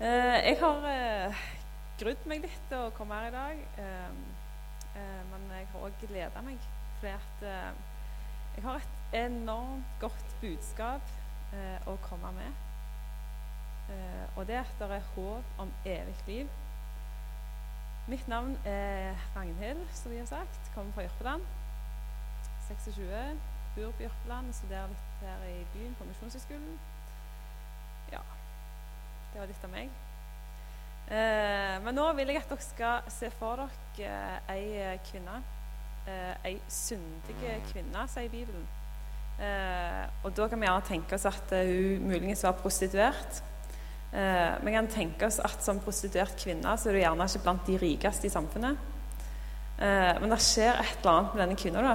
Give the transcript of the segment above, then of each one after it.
Eh, jeg har eh, grudd meg litt til å komme her i dag. Eh, men jeg har òg gleda meg, fordi at jeg har et enormt godt budskap å komme med. Og det er at det er håp om evig liv. Mitt navn er Ragnhild, som vi har sagt. Kommer fra Jørpeland. 26. Bor på Jørpeland. Studerer litt her i byen på Misjonshøgskolen. Det var litt av meg. Eh, men nå vil jeg at dere skal se for dere eh, ei kvinne. Eh, ei syndig kvinne, sier Bibelen. Eh, og da kan vi gjerne tenke oss at eh, hun muligens var prostituert. Eh, vi kan tenke oss at som prostituert kvinne så er du gjerne ikke blant de rikeste i samfunnet. Men det skjer et eller annet med denne kvinna. da.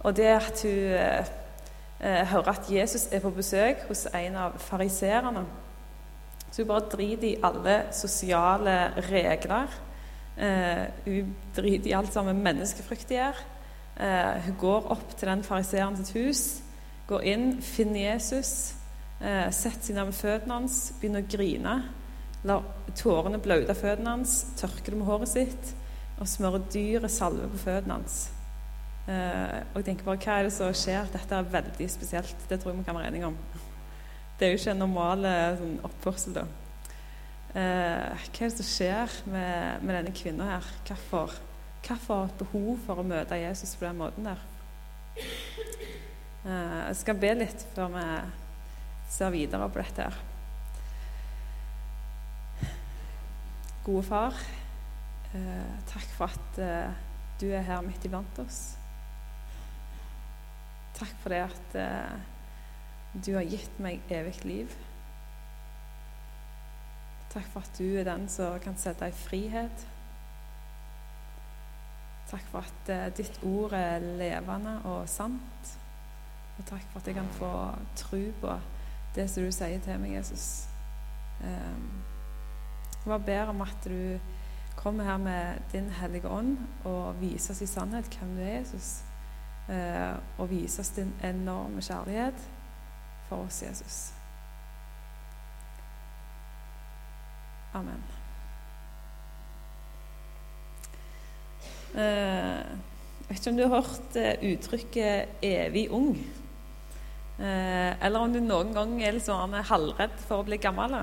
Og det er at hun hører at Jesus er på besøk hos en av fariserene. Så hun bare driter i alle sosiale regler. Eh, hun driter i alt sammen menneskefrykt gjør. Eh, hun går opp til den fariseeren sitt hus, går inn, finner Jesus, eh, setter seg ned ved føttene hans, begynner å grine. Lar tårene bløte føttene hans, tørker det med håret sitt og smører dyre salve på føttene hans. Eh, og jeg tenker bare, Hva er det som skjer? Dette er veldig spesielt. Det tror jeg vi kan være enige om. Det er jo ikke en normal eh, sånn, oppførsel, da. Eh, hva er det som skjer med, med denne kvinna her? Hvorfor, har hun behov for å møte Jesus på den måten der? Eh, jeg skal be litt før vi ser videre på dette her. Gode far, eh, takk for at eh, du er her midt iblant oss. Takk for det at eh, du har gitt meg evig liv. Takk for at du er den som kan sette i frihet. Takk for at eh, ditt ord er levende og sant. Og takk for at jeg kan få tro på det som du sier til meg, Jesus. Um, jeg bare ber om at du kommer her med din hellige ånd og viser oss i sannhet hvem du er, Jesus. Eh, og viser oss din enorme kjærlighet for oss, Jesus. Amen. Eh, jeg vet ikke om du har hørt eh, uttrykket 'evig ung'? Eh, eller om du noen gang er litt sånn halvredd for å bli gammel?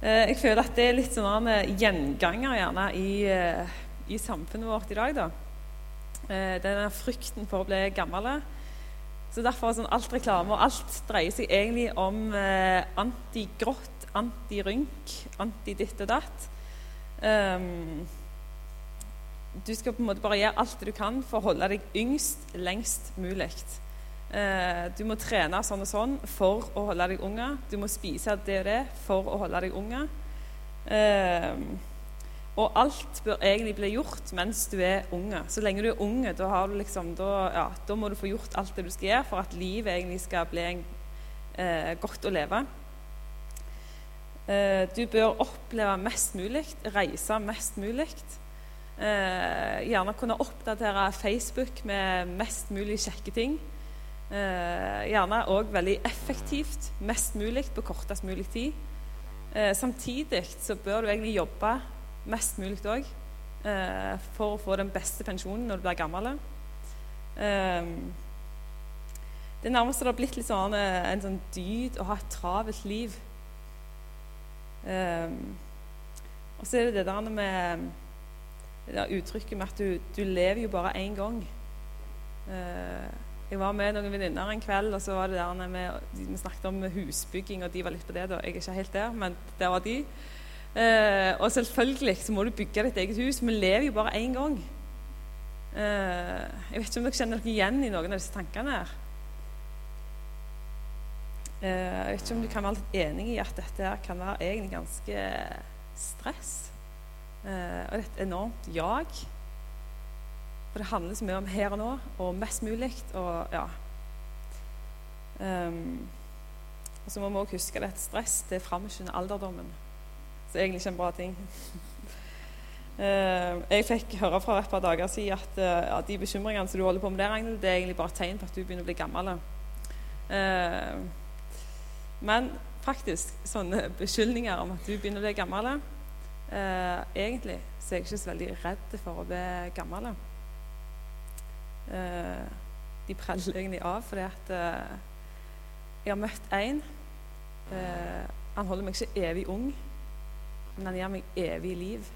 Eh, jeg føler at det er litt sånn gjenganger gjerne i, eh, i, samfunnet vårt i dag. da. denne frykten for å bli gammel. Så derfor er sånn alt reklame og alt dreier seg egentlig om anti-grått, anti-rynk, anti-ditt og datt. Um, du skal på en måte bare gjøre alt du kan for å holde deg yngst lengst mulig. Uh, du må trene sånn og sånn for å holde deg unge. Du må spise det og det for å holde deg unge. Eh, og alt bør egentlig bli gjort mens du er unge. Så lenge du er unge, da, liksom, da, ja, da må du få gjort alt det du skal gjøre for at livet egentlig skal bli en, eh, godt å leve. Eh, du bør oppleve mest mulig, reise mest mulig. Eh, gjerne kunne oppdatere Facebook med mest mulig kjekke ting. Eh, gjerne òg veldig effektivt, mest mulig på kortest mulig tid. Eh, samtidig så bør du egentlig jobbe mest mulig òg eh, for å få den beste pensjonen når du blir gammel. Eh, det er nærmest det har blitt litt sånn, eh, en sånn dyd å ha et travelt liv. Eh, og så er det det der med det der uttrykket med at du, du lever jo bare én gang. Eh, jeg var med noen venninner en kveld, og så var det der med, vi snakket om husbygging, og de var litt på det. da. Jeg er ikke helt der, men der var de. Eh, og selvfølgelig så må du bygge ditt eget hus. Vi lever jo bare én gang. Eh, jeg vet ikke om dere kjenner dere igjen i noen av disse tankene her. Eh, jeg vet ikke om du kan være litt enig i at dette her kan være egentlig ganske stress. Eh, og et enormt jag. For det handler så mye om her og nå, og mest mulig. Og ja. Um, og så må vi også huske at stress det framskynder alderdommen. Så egentlig ikke en bra ting. uh, jeg fikk høre fra et par dager siden at uh, de bekymringene som du holder på med der, det er egentlig bare et tegn på at du begynner å bli gammel. Uh, men faktisk sånne beskyldninger om at du begynner å bli gammel. Eh, egentlig så er jeg ikke så veldig redd for å bli gammel. Eh, de preller egentlig av fordi at eh, jeg har møtt. Eh, han holder meg ikke evig ung, men den gir meg evig liv.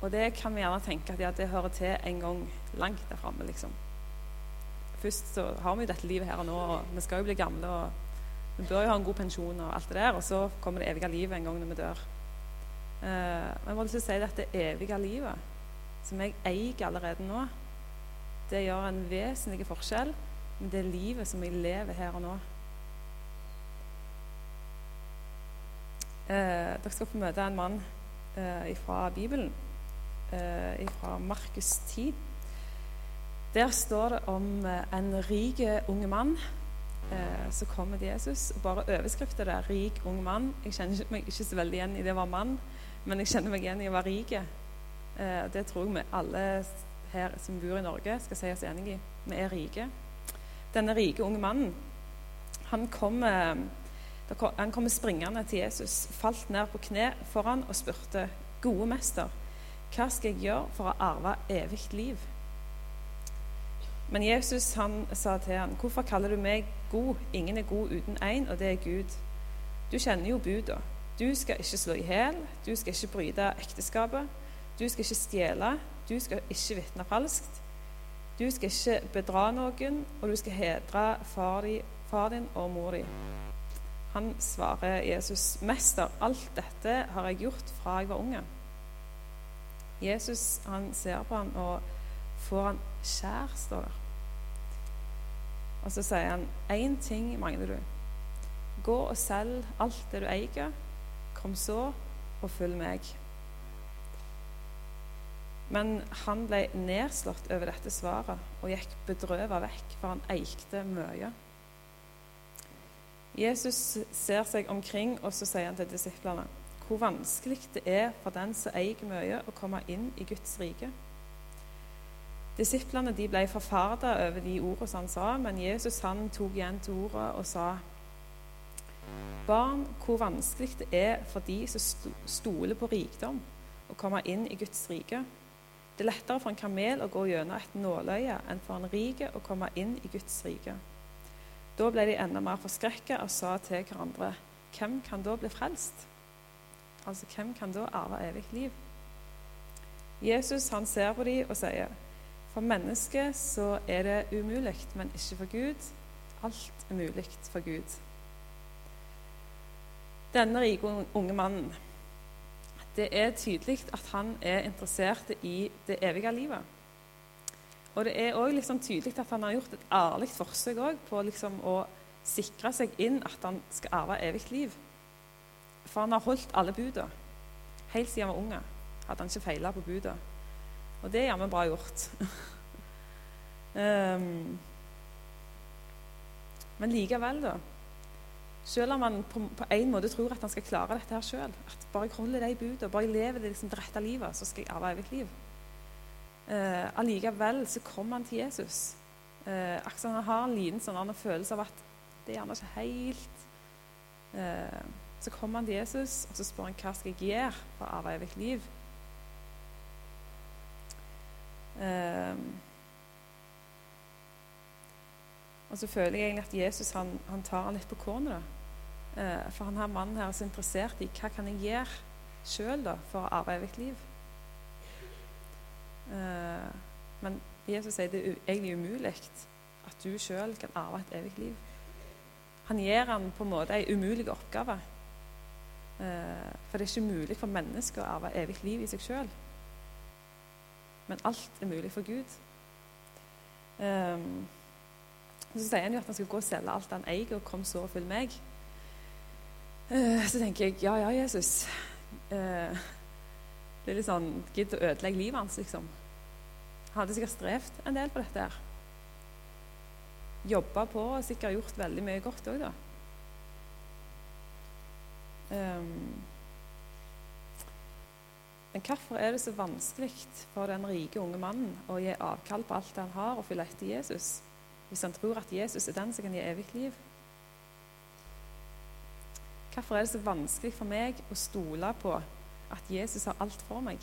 Og det kan vi gjerne tenke at ja, det hører til en gang langt der framme, liksom. Først så har vi jo dette livet her og nå, og vi skal jo bli gamle, og vi bør jo ha en god pensjon og alt det der, og så kommer det evige livet en gang når vi dør. Uh, men jeg må lyst si at det evige livet, som jeg eier allerede nå, det gjør en vesentlig forskjell med det livet som jeg lever her og nå. Uh, dere skal få møte en mann eh, fra Bibelen eh, fra Markus 10. Der står det om eh, en rik unge mann eh, som kommer til Jesus. og Bare overskriften der 'rik ung mann'. Jeg kjenner meg ikke så veldig igjen i det å være mann, men jeg kjenner meg igjen i å være rik. Eh, det tror jeg vi alle her som bor i Norge, skal si oss enig i. Vi er rike. Denne rike unge mannen, han kommer, han kommer springende til Jesus, falt ned på kne foran og spurte, 'Gode mester', hva skal jeg gjøre for å arve evig liv? Men Jesus han sa til ham, 'Hvorfor kaller du meg god? Ingen er god uten én, og det er Gud.' Du kjenner jo buda. Du skal ikke slå i hjel, du skal ikke bryte ekteskapet, du skal ikke stjele, du skal ikke vitne falskt, du skal ikke bedra noen, og du skal hedre far, din og mor di. Han svarer Jesus, 'Mester, alt dette har jeg gjort fra jeg var unge.' Jesus han ser på ham og får han kjær, står det. Og så sier han én ting mangler du. Gå og selg alt det du eier. Kom så og følg meg. Men han ble nedslått over dette svaret og gikk bedrøvet vekk, for han eikte mye. Jesus ser seg omkring, og så sier han til disiplene hvor vanskelig det er for den som eier mye, å komme inn i Guds rike. Disiplene de ble forferda over de ordene han sa, men Jesus han tok igjen til ordet og sa Barn, hvor vanskelig det er for de som stoler på rikdom, å komme inn i Guds rike. Det er lettere for en kamel å gå gjennom et nåløye enn for en rik å komme inn i Guds rike. Da ble de enda mer forskrekka og sa til hverandre, hvem kan da bli frelst? Altså, hvem kan da arve evig liv? Jesus han ser på dem og sier, for mennesket så er det umulig, men ikke for Gud. Alt er mulig for Gud. Denne rike unge mannen, det er tydelig at han er interessert i det evige livet. Og det er òg liksom tydelig at han har gjort et ærlig forsøk på liksom å sikre seg inn at han skal arve evig liv. For han har holdt alle buda. Helt siden han var unge hadde han ikke feila på buda. Og det er jammen bra gjort. um, men likevel, da. Selv om han på, på, en måte tror at han skal klare dette her sjøl, at bare jeg holder de buda, bare jeg lever det liksom, rette livet, så skal jeg arve evig liv. Uh, allikevel så kommer han til Jesus. Eh, akkurat han har en liten sånn følelse av at det er gjerne ikke helt eh, så kommer han til Jesus og så spør han, hva skal jeg gjøre for å arve evig liv. Eh, og så føler jeg egentlig at Jesus han, han tar han litt på kornet. Eh, for han her mannen her er så interessert i hva kan jeg gjøre sjøl for å arve evig liv. Uh, men Jesus sier det er egentlig umulig at du sjøl kan arve et evig liv. Han gir ham på en måte en umulig oppgave. Eh, for det er ikke mulig for mennesker å arve evig liv i seg sjøl. Men alt er mulig for Gud. Um, så sier han jo at han skal gå og selge alt han eier, og kom så og følg meg. Så tenker jeg ja, ja, Jesus. Det er litt sånn Gidd å ødelegge livet hans, liksom. Hadde sikkert strevd en del på dette. her. Jobba på og sikkert gjort veldig mye godt òg, da. Um, men hvorfor er det så vanskelig for den rike unge mannen å gi avkall på alt han har, og følge etter Jesus? hvis han tror at Jesus er den som kan gi evig liv? Hvorfor er det så vanskelig for meg å stole på at Jesus har alt for meg?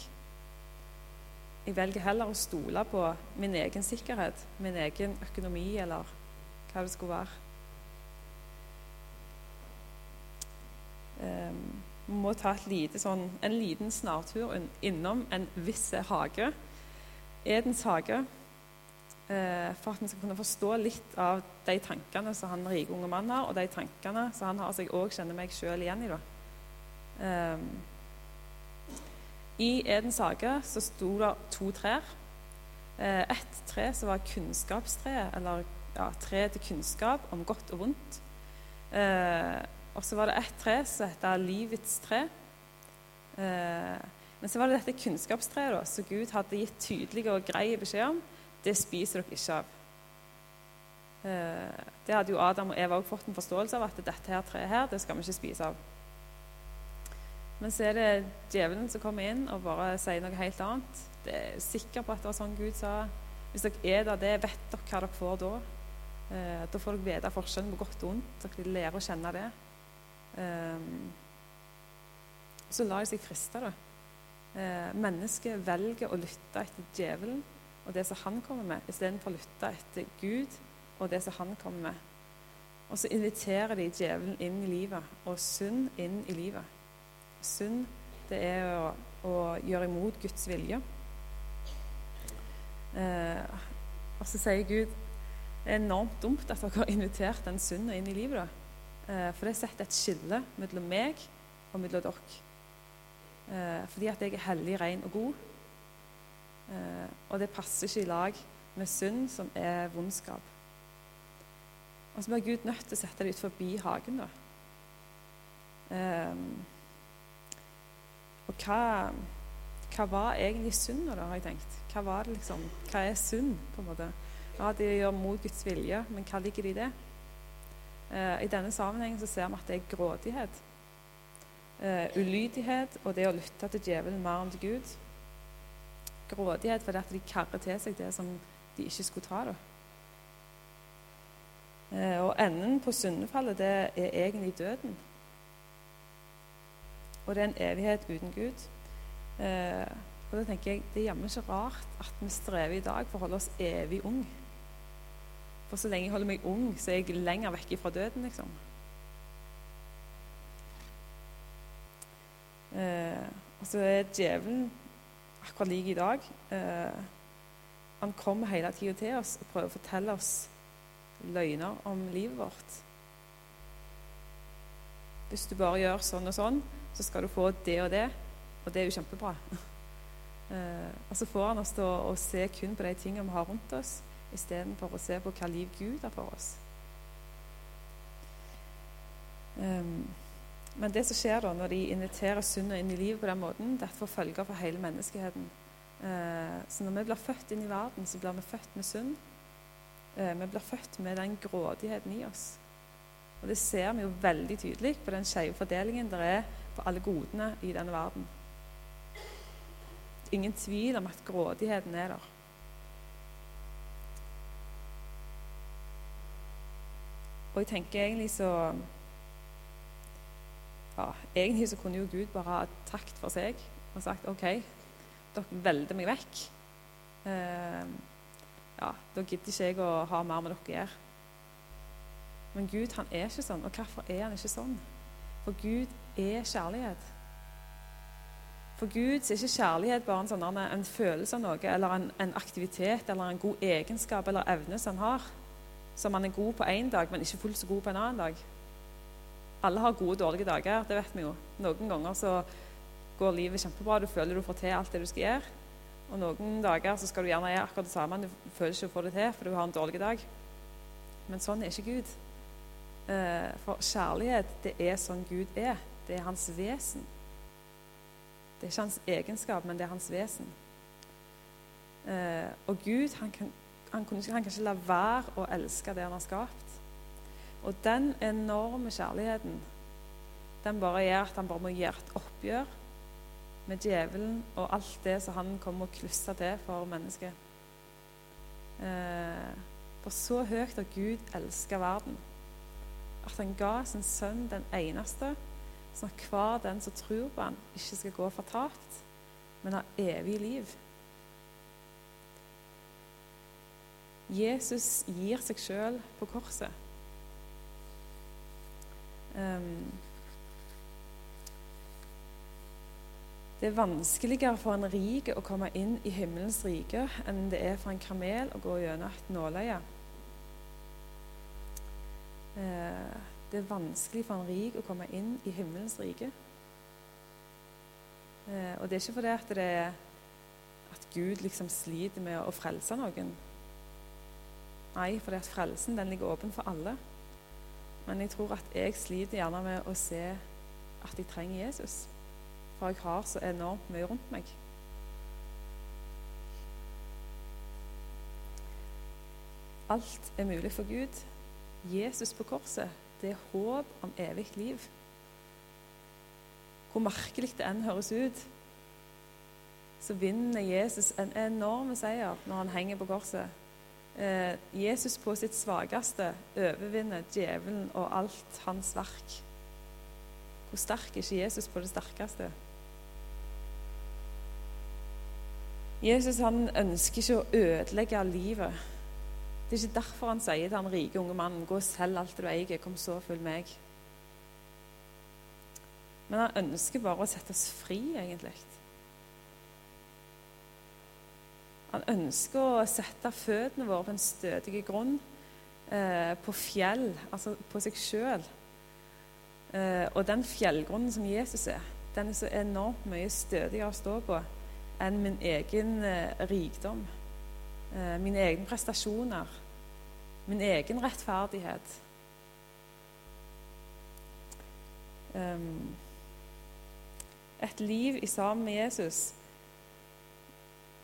Jeg velger heller å stole på min egen sikkerhet, min egen økonomi eller hva det skulle være. Um, må ta lite, sånn, en liten snartur innom en viss hage, Edens hage, uh, for at vi skal kunne forstå litt av de tankene som han rike unge mannen har, og de tankene som han har, så jeg òg kjenner meg sjøl igjen i. Um, I Edens hage så sto det to trær. Et ett tre som var kunnskapstreet, eller ja, tre til kunnskap om godt og vondt. Uh, og så var det ett tre som het livets tre. Eh, men så var det dette kunnskapstreet som Gud hadde gitt tydelige og greie beskjed om. Det spiser dere ikke av. Eh, det hadde jo Adam og Eva også fått en forståelse av, at dette her treet her, det skal vi ikke spise av. Men så er det djevelen som kommer inn og bare sier noe helt annet. Det er sikker på at det var sånn Gud sa. Hvis dere er det, vet dere hva dere får da. Eh, da får dere vite forskjellen på godt og vondt. Dere lærer å kjenne det. Eh, så lar de seg friste. da. Eh, mennesket velger å lytte etter djevelen og det som han kommer med, istedenfor å lytte etter Gud og det som han kommer med. Og så inviterer de djevelen inn i livet, og synd inn i livet. Synd, det er å, å gjøre imot Guds vilje. Eh, og så sier Gud det er enormt dumt at dere har invitert den synden inn i livet. da. Eh, for det setter et skille mellom meg og mellom dere. Eh, fordi at jeg er hellig, ren og god. Eh, og det passer ikke i lag med synd, som er vondskap. Og så blir Gud nødt til å sette det ut forbi hagen, da. Og hva, hva var egentlig synd, da, har jeg tenkt? Hva var det liksom? Hva er synd, på en måte? Ja, det gjør mot Guds vilje, men hva ligger det i det? Eh, I denne sammenhengen så ser vi at det er grådighet. Eh, ulydighet og det å lytte til djevelen mer enn til Gud. Grådighet fordi at de karrer til seg det som de ikke skulle ta. da. Eh, og enden på syndefallet, det er egentlig døden. Og det er en evighet uten Gud. Eh, og da tenker jeg, Det er jammen ikke rart at vi strever i dag for å holde oss evig ung. For så lenge jeg holder meg ung, så er jeg lenger vekk fra døden, liksom. Eh, og så er djevelen akkurat lik i dag. Eh, han kommer hele tida til oss og prøver å fortelle oss løgner om livet vårt. Hvis du bare gjør sånn og sånn, så skal du få det og det. Og det er jo kjempebra. Uh, og så får han oss til å, se kun på de tingene vi har rundt oss istedenfor å se på hva liv Gud har for oss. Um, men det som skjer da når de inviterer synda inn i livet på den måten, det får følger for hele menneskeheten. Uh, så når vi blir født inn i verden, så blir vi født med synd. Uh, vi blir født med den grådigheten i oss. Og det ser vi jo veldig tydelig på den skeive fordelingen der er på alle godene i denne verden. Ingen tvil om at grådigheten er der. Og jeg tenker egentlig så ja, Egentlig så kunne jo Gud bare ha takt for seg og sagt OK, dere velder meg vekk. Eh, ja, da gidder ikke jeg å ha mer med dere å gjøre. Men Gud han er ikke sånn. Og hvorfor er han ikke sånn? For Gud er kjærlighet. For Gud er ikke kjærlighet bare en, sånn, en følelse av noe, eller en, en aktivitet eller en god egenskap eller evne som han har som han er god på én dag, men ikke fullt så god på en annen dag. Alle har gode og dårlige dager, det vet vi jo. Noen ganger så går livet kjempebra, du føler du får til alt det du skal gjøre. Og noen dager så skal du gjerne gjøre akkurat det samme, du føler ikke å få det til for du har en dårlig dag. Men sånn er ikke Gud. Eh, for kjærlighet, det er sånn Gud er. Det er hans vesen. Det er ikke hans egenskap, men det er hans vesen. Eh, og Gud han kan han, kan ikke la være å elske det han har skapt. Og den enorme kjærligheten den bare gjør at han bare må gjøre et oppgjør med djevelen og alt det som han kommer og klusser til for mennesket. Eh, For så høyt har Gud elska verden, at han ga sin sønn den eneste, sånn at hver den som tror på han, ikke skal gå fortapt, men ha evig liv. Jesus gir seg sjøl på korset. Um, det er vanskeligere for en rik å komme inn i himmelens rike enn det er for en kamel å gå gjennom et nåløye. Uh, det er vanskelig for en rik å komme inn i himmelens rike. Uh, og det er ikke fordi at, det at Gud liksom sliter med å frelse noen. Nei, fordi at frelsen den ligger åpen for alle. Men jeg tror at jeg sliter gjerne med å se at jeg trenger Jesus. For jeg har så enormt mye rundt meg. Alt er mulig for Gud. Jesus på korset, det er håp om evig liv. Hvor merkelig det enn høres ut, så vinner Jesus en enorm seier når han henger på korset eh, Jesus på sitt svakeste overvinner djevelen og alt hans verk. Hvor sterk er ikke Jesus på det sterkeste? Jesus han ønsker ikke å ødelegge livet. Det er ikke derfor han sier til den rike unge mannen gå og selg alt du eier, kom så følg meg. Men han ønsker bare å sette oss fri, egentlig. Han ønsker å sette føttene våre på en stødig grunn, eh, på fjell, altså på seg sjøl. Eh, og den fjellgrunnen som Jesus er, den er så enormt mye stødigere å stå på enn min egen eh, rikdom, mine egne prestasjoner, min egen rettferdighet. Et liv i sammen med Jesus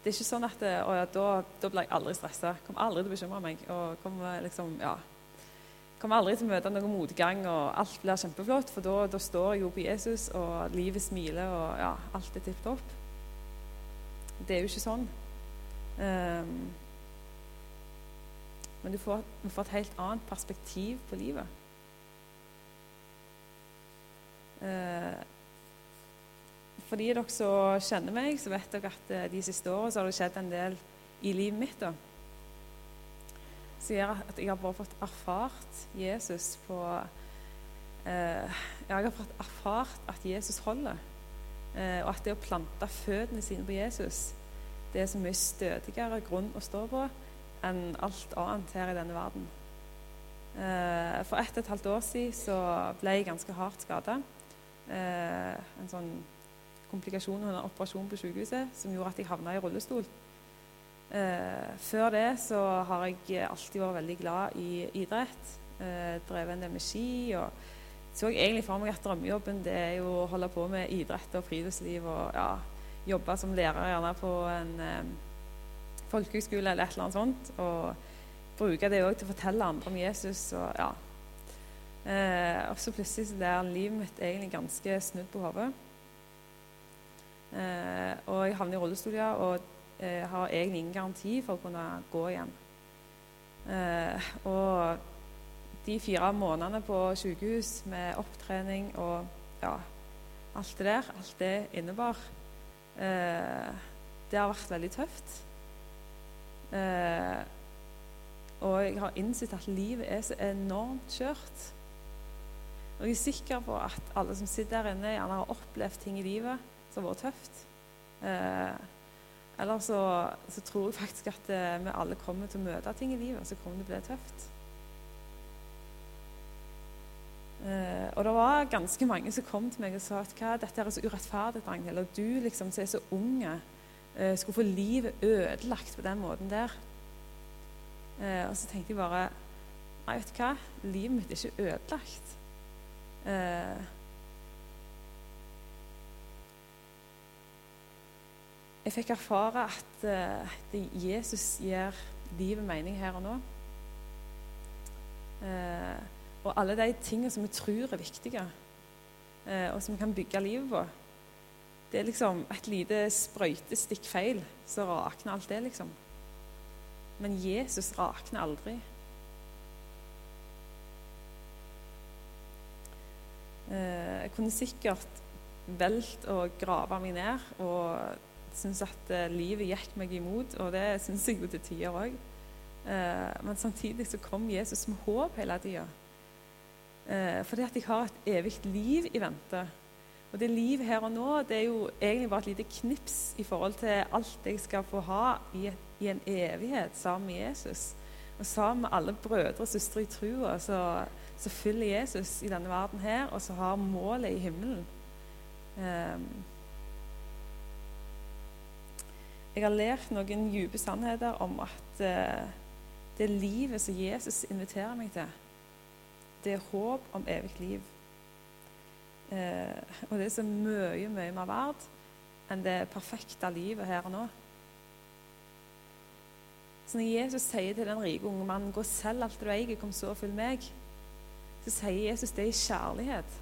det er ikke sånn at å, ja, da, da blir jeg aldri stressa. Kommer aldri til å bekymre meg. og kommer liksom, ja, kommer aldri til å møte noen motgang, og alt blir kjempeflott. For da, da står jeg jo på Jesus, og livet smiler, og ja, alt er tipp topp. Det er jo ikke sånn. Um, men du får, du får, et helt annet perspektiv på livet. Uh, for dere som kjenner meg, så vet dere at eh, de siste årene har det skjedd en del i livet mitt. da. Som gjør at jeg har bare fått erfart Jesus på eh, Jeg har fått erfart at Jesus holder. Eh, og at det å plante føttene sine på Jesus, det er så mye stødigere grunn å stå på enn alt annet her i denne verden. Eh, for ett og et halvt år siden så ble jeg ganske hardt skada. Eh, en sånn komplikasjon under operasjon på sykehuset som gjorde at jeg havna i rullestol. Eh, før det så har jeg alltid vært veldig glad i idrett. Drevet en del med ski. og så jeg egentlig for meg at drømmejobben det er jo å holde på med idrett og friluftsliv og ja, jobbe som lærer gjerne på en eh, folkehøgskole eller et eller annet sånt. Og bruke det òg til å fortelle andre om Jesus. og ja. Eh, og så plutselig så er livet mitt egentlig ganske snudd på hodet. Eh, og jeg havner i rullestol, ja, og eh, har egentlig ingen garanti for å kunne gå igjen. Eh, og de fire månedene på sykehus med opptrening og ja, alt det der, alt det innebar, det har vært veldig tøft. Eh, og jeg har innsett at livet er så enormt kjørt. Og jeg er sikker på at alle som sitter der inne, gjerne har opplevd ting i livet som har vært tøft. Eh, eller så, så, tror jeg faktisk at eh, vi alle kommer til å møte ting i livet som kommer til å bli tøft. Eh, og det var ganske mange som kom til meg og sa at hva, dette er så urettferdig, Ragnhild. Og du liksom, som er så unge, eh, skulle få livet ødelagt på den måten der. Eh, og så tenkte jeg bare Nei, vet du hva? Livet mitt er ikke ødelagt. Eh, Jeg fikk erfare at uh, Jesus gir livet mening her og nå. Uh, og alle de tingene som vi tror er viktige, eh, og som vi kan bygge livet på. Det er liksom et lite sprøytestikk feil, så rakner alt det, liksom. Men Jesus rakner aldri. Eh, jeg kunne sikkert velt å grave meg ned og synes at eh, livet gikk meg imot, og det synes jeg jo til tider òg. Men samtidig så kom Jesus med håp hele tida. Eh, fordi at jeg har et evig liv i vente. Og det livet her og nå det er jo egentlig bare et lite knips i forhold til alt jeg skal få ha i, i en evighet sammen med Jesus. Og sammen med alle brødre og søstre i trua så, så, fyller Jesus i denne verden her, og så har målet i himmelen. Um, jeg har lært noen dype sannheter om at uh, det livet som Jesus inviterer meg til, det er håp om evig liv. Eh, og det er så mye, mye mer verdt enn det perfekte livet her og nå. Så når Jesus sier til den rike unge mannen 'Gå selv alt du eier, kom så og følg meg', så sier Jesus det i kjærlighet.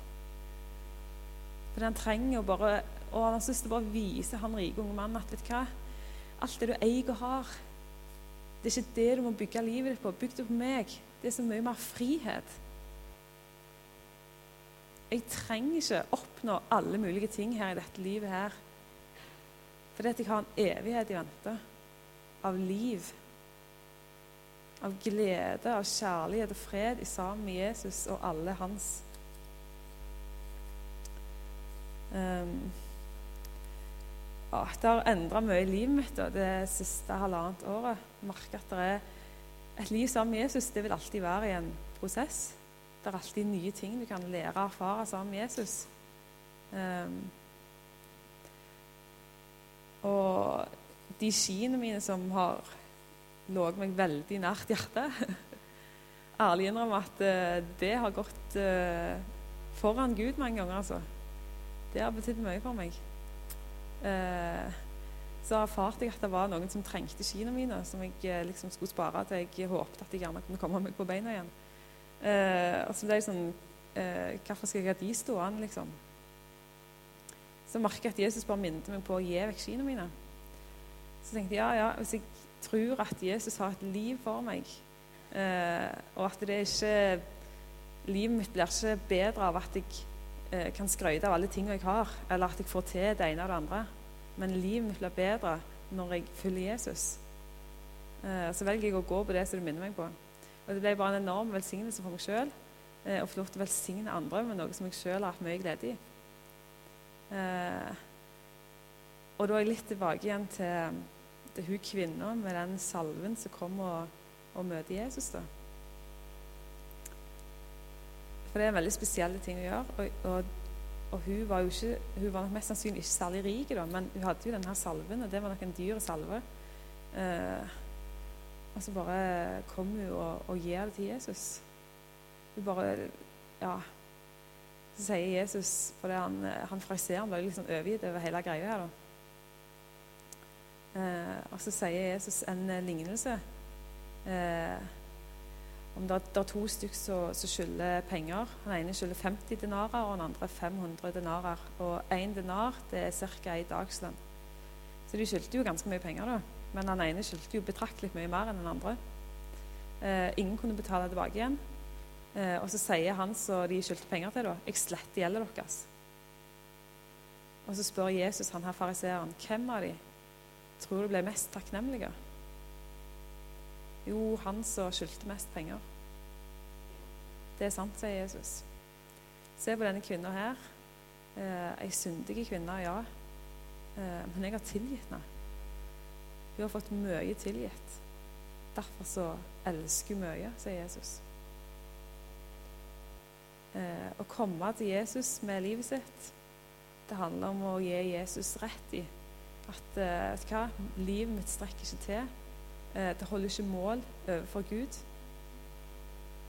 For han trenger å bare Og han syns det bare viser han rike unge mannen at vet hva, alt det du eier og har, det er ikke det du må bygge livet ditt på. Bygg det på meg. Det er så mye mer frihet. Jeg trenger ikke oppnå alle mulige ting her i dette livet her. Fordi at jeg har en evighet i vente. Av liv. Av glede, av kjærlighet og fred i sammen med Jesus og alle hans. Um, ja, det har endra mye i livet mitt da, det siste halvannet året. Jeg merker at det er et liv sammen med Jesus det vil alltid være i en prosess. Det er alltid nye ting du kan lære og erfare sammen med Jesus. Um, og de skiene mine som har låget meg veldig nært hjertet Ærlig innrømme at uh, det har gått uh, foran Gud mange ganger, altså. Det har betydd mye for meg. Uh, så erfarte jeg at det var noen som trengte skiene mine, som jeg liksom skulle spare til jeg håpet at jeg gjerne kunne komme meg på beina igjen. Eh, og så ble jeg sånn eh, Hvorfor skal jeg ha de stående, liksom? Så merker jeg at Jesus bare minnet meg på å gi vekk skiene mine. Så tenkte jeg ja, ja, hvis jeg tror at Jesus har et liv for meg, eh, og at det ikke Livet mitt blir ikke bedre av at jeg eh, kan skryte av alle tingene jeg har, eller at jeg får til det ene og det andre, men livet mitt blir bedre når jeg følger Jesus. Eh, så velger jeg å gå på det som du minner meg på. Og det ble bare en enorm velsignelse for meg sjøl eh, å få lov til å velsigne andre med noe som jeg sjøl har hatt mye glede i. Eh, og da er jeg litt tilbake igjen til, til hun kvinna med den salven som kom og, og møter Jesus. da. For det er en veldig spesielle ting å gjøre. Og, og, og, hun var ikke, hun var nok mest sannsynlig ikke særlig rik, men hun hadde jo denne salven, og det var nok en dyr salve. Eh, og så bare kommer hun og, og gir det til Jesus. Hun bare Ja. Så sier Jesus For han, han fraiseeren ble liksom overgitt over hele greia her. da. Eh, og så sier Jesus en lignelse. Eh, om det, det, er to stykker som skylder penger. Den ene skylder 50 denarer, og den andre 500 denarer. Og én denar det er ca. ei dagslønn. Så de skyldte jo ganske mye penger, da. Men han ene skyldte jo betraktelig mye mer enn den andre. Eh, ingen kunne betale tilbake igjen. Eh, og så sier han som de skyldte penger til, da, 'Jeg sletter gjelden deres'. Og så spør Jesus han her fariseeren, 'Hvem av de tror du ble mest takknemlige?' Jo, han som skyldte mest penger. Det er sant, sier Jesus. Se på denne kvinna her. Eh, ei syndig kvinne, ja. Eh, men jeg har tilgitt henne. Hun har fått mye tilgitt. Derfor så elsker hun mye, sier Jesus. Eh, å komme til Jesus med livet sitt, det handler om å gi Jesus rett i at eh, vet du hva, livet mitt strekker ikke til. Eh, det holder ikke mål overfor Gud.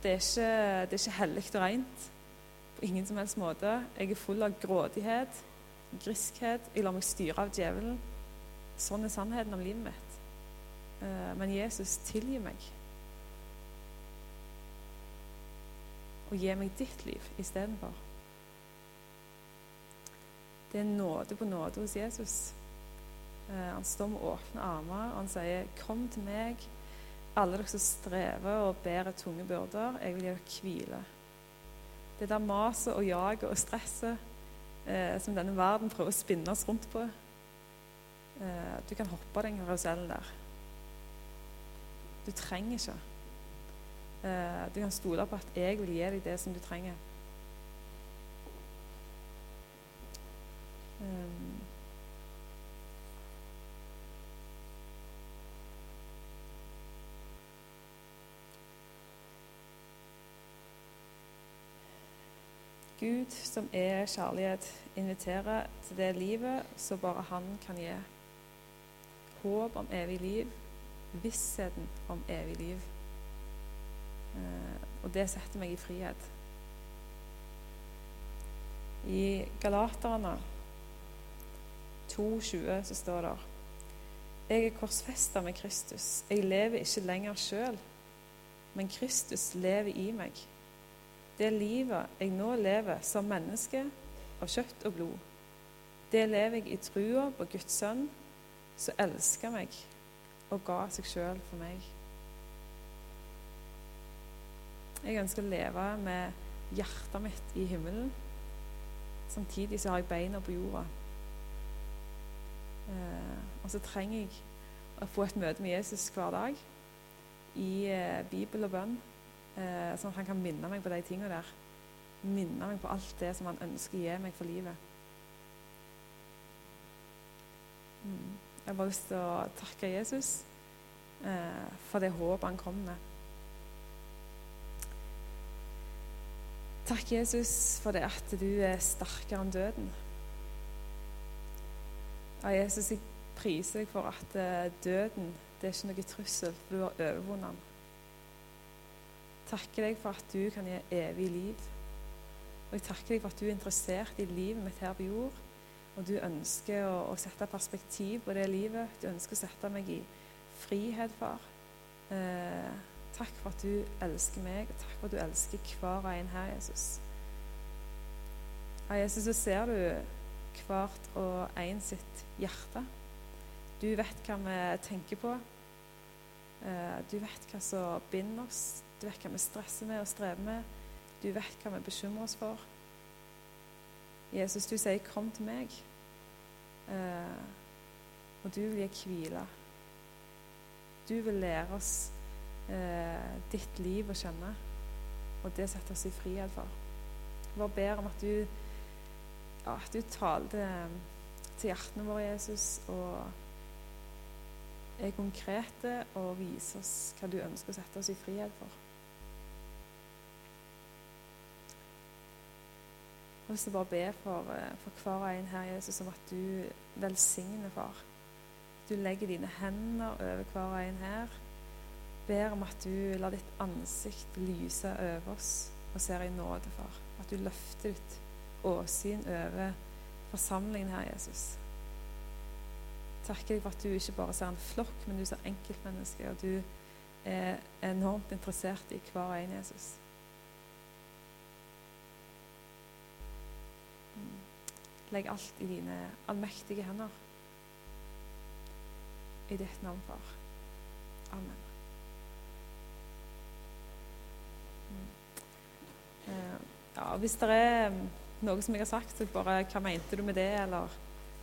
Det er ikke, det ikke hellig og rent på ingen som helst måte. Jeg er full av grådighet, griskhet. Jeg lar meg styre av djevelen. Sånn er sannheten om livet mitt. Eh, men Jesus, tilgi meg. Og gi meg ditt liv istedenfor. Det er nåde på nåde hos Jesus. Eh, han står med åpne armer og han sier, 'Kom til meg, alle dere som strever og bærer tunge byrder. Jeg vil gi dere hvile.' Det der maset og jaget og stresset eh, som denne verden prøver å spinne oss rundt på. Eh, du kan hoppe den karusellen der. Du trenger ikke. Eh, du kan stole på at jeg vil gi deg det som du trenger. Um, Gud, som er kjærlighet, inviterer til det livet som bare Han kan gi. Håp om evig liv, vissheten om evig liv. Eh, og det setter meg i frihet. I Galaterne 2,20 så står det Jeg er korsfesta med Kristus. Jeg lever ikke lenger sjøl, men Kristus lever i meg. Det livet jeg nå lever som menneske av kjøtt og blod, det lever jeg i trua på Guds sønn, som elska meg og ga seg sjøl for meg. Jeg ønsker å leve med hjertet mitt i himmelen. Samtidig så har jeg beina på jorda. Eh, og så trenger jeg å få et møte med Jesus hver dag i eh, Bibel og bønn. Eh, sånn at han kan minne meg på de tingene der. Minne meg på alt det som han ønsker å gi meg for livet. Mm. Jeg har bare lyst til å takke Jesus eh, for det håpet han kom med. Takk, Jesus, for det at du er sterkere enn døden. Ja, Jesus, jeg priser deg for at eh, døden det er ikke noe trussel, for du har overvunnet den takker deg for at du kan gi evig liv. Og jeg takker deg for at du er interessert i livet mitt her på jord. Og du ønsker å, å sette perspektiv på det livet. Du ønsker å sette meg i frihet, far. Eh, takk for at du elsker meg, og takk for at du elsker hver og en her, Jesus. Ja, Jesus, så ser du hvert og en sitt hjerte. Du vet hva vi tenker på. Eh, du vet hva som binder oss. Du vet hva vi stresser med og strever med. Du vet hva vi bekymrer oss for. Jesus, du sier 'kom til meg', eh, og du vil gi hvile. Du vil lære oss eh, ditt liv å kjenne, og det setter oss i frihet for. Jeg bare ber om at du, ja, du taler til hjertene våre, Jesus, og er konkrete og viser oss hva du ønsker å sette oss i frihet for. Har lyst bare be for, eh, for hver og en her, Jesus, om at du velsigner, far. Du legger dine hender over hver og en her. Ber om at du lar ditt ansikt lyse over oss og ser i nåde, far. At du løfter ditt åsyn over forsamlingen her, Jesus. Takker deg for at du ikke bare ser en flokk, men du ser enkeltmennesker, og du er enormt interessert i hver og en, Jesus. Legg alt i dine allmektige hender. I ditt navn, far. Amen. Mm. Eh, ja, hvis det er noe som jeg har sagt, så bare Hva mente du med det? Eller